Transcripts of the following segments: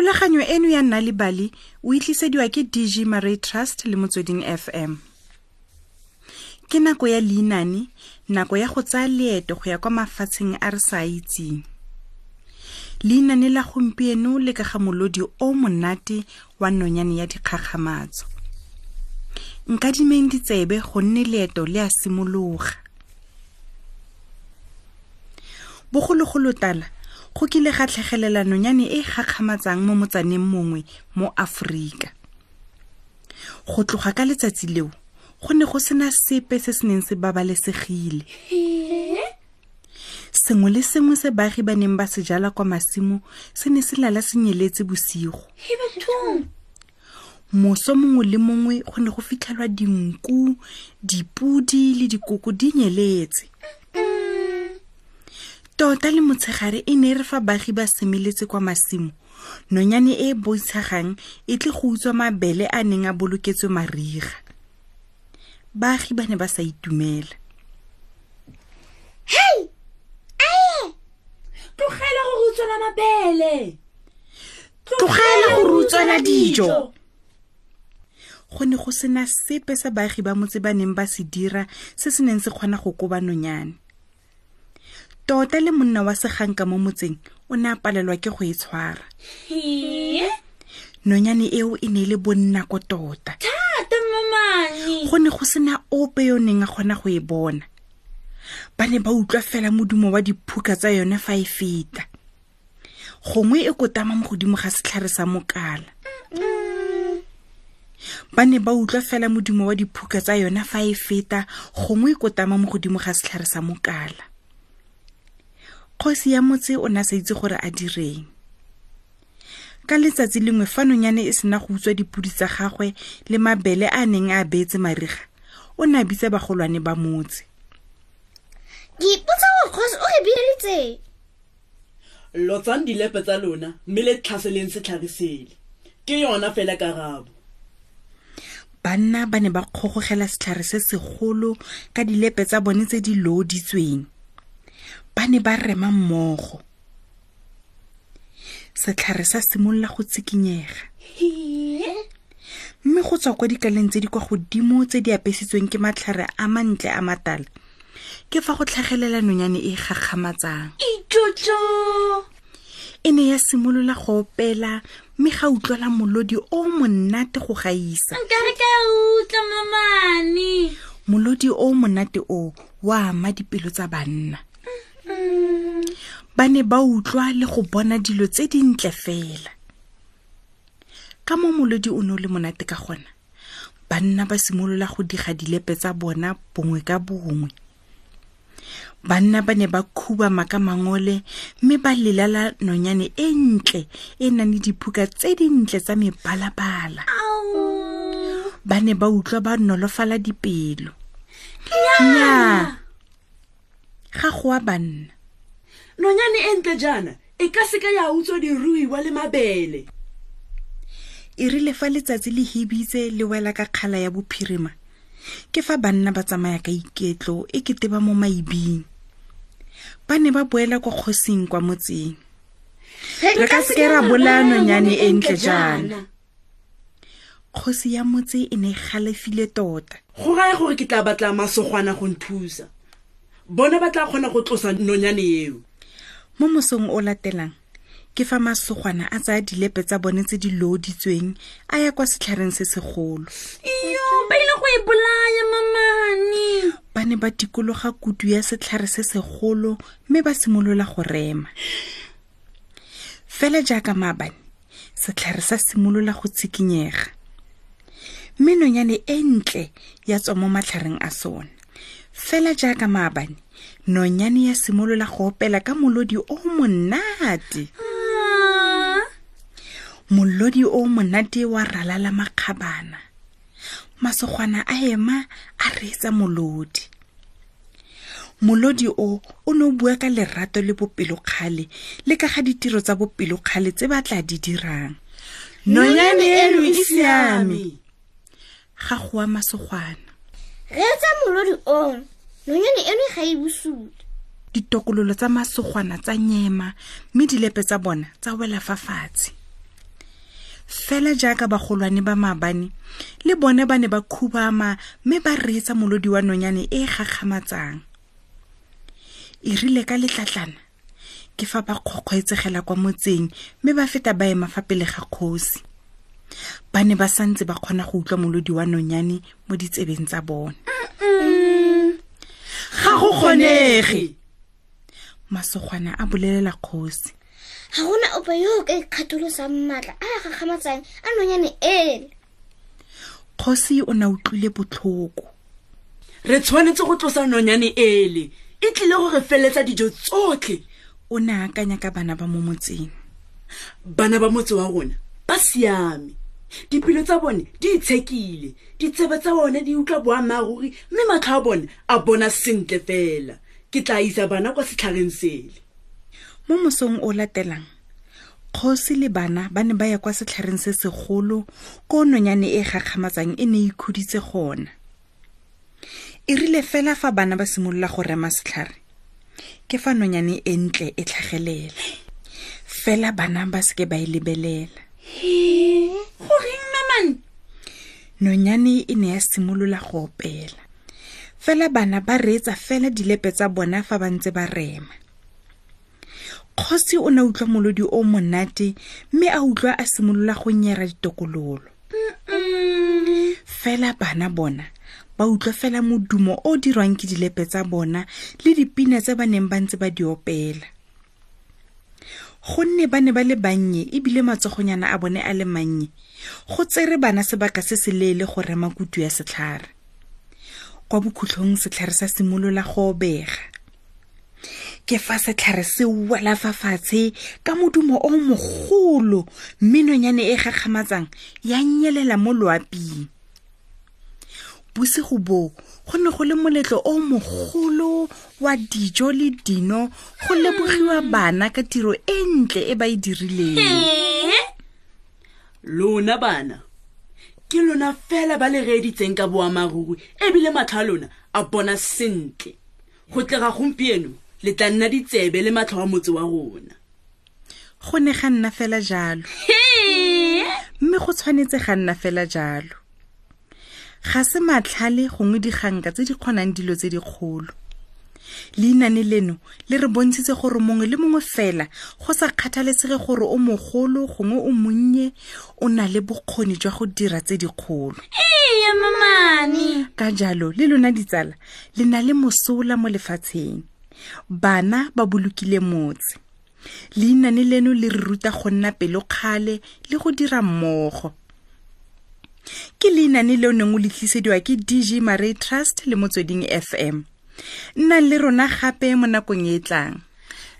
thulaganyo eno ya nna le bale o itlisediwa ke dg maray trust le motsweding fm ke nako ya leinane nako ya go tsaya leeto go ya kwa mafatsheng a re sa itseng. Leinane la gompieno le ka ga molodi o monate wa nonyane ya dikgakgamatso. Nka dimeng ditsebe go nne leeto le a simologa. Bogologolo tala go kile ga tlhegelela nonyane e gakgamatsang mo motsaneng mongwe mo aforika go tloga ka letsatsi leo go ne go sena sepe se se neng se babalesegile. Sengwe le sengwe se baagi ba neng ba se jala kwa masimo se ne se lala se nyeletse bosigo. Moso mongwe le mongwe go ne go fitlhelwa dinku dipudi le dikoko di nyeletse tota le motshegare e ne e re fa baagi ba semeletse kwa masimo. Nonyane e e boitshagang e tle go utswa mabele a neng a boloketswe mariga. Baagi ba ne ba sa itumela hei ae! Tlogela gore o tswela mabele! Tlogela gore o tswela dijo! Go ne go sena sepe sa baagi ba motse ba neng ba se dira se se neng se kgona go koba nonyane tota le monna wa seganka mo motseng o ne a palelwa ke go e tshwara. Nonyane eo e ne e le bonnako tota. Go ne go sena ope yo neng a kgona go e bona. Ba ne ba utlwa fela modumo wa diphuka tsa yone fa e feta. Gongwe e kotama mo godimo ga setlhare sa mokala. Ba ne ba utlwa fela modumo wa diphuka tsa yone fa e feta gongwe e kotama mo godimo ga setlhare sa mokala kgosi ya motse o ne a sa itse gore a direng ka letsatsi lengwe fa nonyane e sena go utswa dipudi tsa gagwe le mabele a neng a beetse mariga o ne a bitsa bagolwane ba motse. Ke ipotsa gore kgosi o re bileditseng lotsang dilepe tsa lona mme le tlhaseleng setlhare sele. Ke yona fela karabo. Banna ba ne ba kgogogela setlhare se segolo ka dilepe tsa bone tse di looditsweng ba ne ba rema mmogo. Setlhare sa simolola go tsikinyega mme go tswa kwa dikaleng tse di kwa godimo tse di apesitsweng ke matlhare a mantle a matala ke fa go tlhagelela nonyane e gakgamatsang. Itotso e ne ya simolola go opela mme ga utlwela molodi o monate go gaisa. Nkare ka utla mamane. Molodi o monate o wa ama dipelo tsa banna ba ne ba utlwa le go bona dilo tse dintle fela. Ka mo molodi o ne o le monate ka gona banna ba simolola go diga dilepe tsa bona bongwe ka bongwe. Banna ba ne ba khubama ka mangole mme ba lelala nonyane e ntle e nang le diphuka tse dintle tsa mebalabala. Ba ne ba utlwa ba nolofala dipelo. Nnyaa ga go a banna. Nonyane e ntle jaana e ka seka ya utswa diruiwa le mabele. E rile fa letsatsi le hebitse le wela ka kgala ya bophirima. Ke fa banna ba tsamaya ka iketlo e kete ba mo maibing. Ba ne ba boela kwa kgosing kwa motseng. Re ka seke ra bolaya nonyane e ntle jaana. kgosi ya motse e ne e galefile tota. Go raya gore ke tla batla masogwana go nthusa bona ba tla kgona go tlosa nonyane eo. Mo mosong o latelang ke fa masogwana a tsaya dilepe tsa bone tse di looditsweng a ya kwa setlhareng se segolo. Iyo ba ile go e bolaya mamane. Ba ne ba tikologa kutu ya setlhare se segolo mme ba simolola go rema. Fela jaaka maabane setlhare sa simolola go tshikinyega. Mme nonyane e ntle ya tswa mo matlhareng a sona fela jaaka maabane nonyane ya simolola go opela ka molodi o monate. Molodi o monate wa ralala makgabana. Masogwana a ema a reetsa molodi. Molodi o o ne o bua ka lerato le bopelokgale le ka ga ditiro tsa bopelokgale tse ba tla di dirang. Nonyane eno e siame. Ga go a masogwana. Re etsa molodi o nonyane eno ga e bosula ditokololo tsa masogwana tsa nyema mme dilepe tsa bona tsa wela fa fatshe fela jaaka bagolwane ba maabane le bone ba ne ba khubama mme ba reetsa molodi wa nonyane e e gakgamatsang. E rile ka letlatlana. Ke fa ba kgokgwetsegela kwa motseng mme ba feta ba ema fa pele ga kgosi. Ba ne ba santse ba kgona go utlwa molodi wa nonyane mo ditsebeng tsa bone ga go kgonege. Masogwana a bolelela kgosi. Ga gona ope yo o ka ikgatolosang maatla a gagamatsang a nonyane ele. Kgosi o ne utlwile botlhoko. Re tshwanetse go tlosa nonyane ele. E tlile go re feletsa dijo tsotlhe. O ne akanya ka bana ba mo motseng. Bana ba motse wa rona ba siame dipelo tsa bone di itshekile. Ditsebe tsa bone di utlwa boammaaruri mme matlho a bone a bona sentle fela. Ke tla isa bana kwa setlhareng sele. Mo mosong o latelang kgosi le bana ba ne ba ya kwa setlhareng se segolo ko nonyane e gakgamatsang e ne e ikhuditse gona. E rile fela fa bana ba simolola go rema setlhare ke fa nonyane e ntle e tlhagelela. Fela bana ba seke ba e lebelela goreng mamane nonyane e ne ya simolola go opela. Fela bana ba reetsa fela dilepe tsa bona fa ba ntse ba rema. Kgosi o ne utlwa molodi o monate mme a utlwa a simolola go nyera ditokololo. Fela bana bona ba utlwa fela modumo o o dirwang ke dilepe tsa bona le dipina tse ba neng ba ntse ba di opela gonne ba ne ba le bannye ebile matsogonyana a bone a le mannye. Go tsere bana sebaka se se leele go rema kutu ya setlhare. Kwa bokhutlhong setlhare sa simolola go obega. Ke fa setlhare se wela fa fatshe ka modumo o mogolo mme nonyane e gakgamatsang ya nyelela mo loaping bosigo boo. Go ne go le moletlo o mogolo wa dijo le dino go lebogiwa bana ka tiro e ntle e ba e dirileng. Lona bana ke lona fela ba le reeditseng ka boammaaruri ebile matlho a lona a bona sentle. Go tlega gompieno le tla nna ditsebe le matlho a motse wa rona. Go ne ga nna fela jalo. Mme go tshwanetse ga nna fela jalo ga se matlhale gongwe diganka tse di kgonang dilo tse dikgolo. Leinane leno le re bontshitse gore mongwe le mongwe fela go sa kgathalesege gore o mogolo gongwe o monnye o na le bokgoni jwa go dira tse dikgolo. Ee mamane. Ka jalo le lona ditsala le na le mosola mo lefatsheng. Bana ba bolokile motse. Leinane leno le re ruta go nna pelokgale le go dira mmogo ke leinane leo neng o le tlisediwa ke dg maray trust le motsweding fm nnang le rona gape mo nakong e e tlang.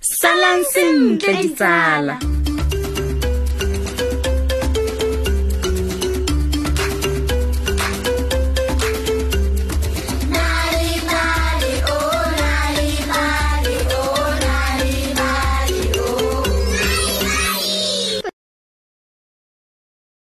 Salang sentle ditsala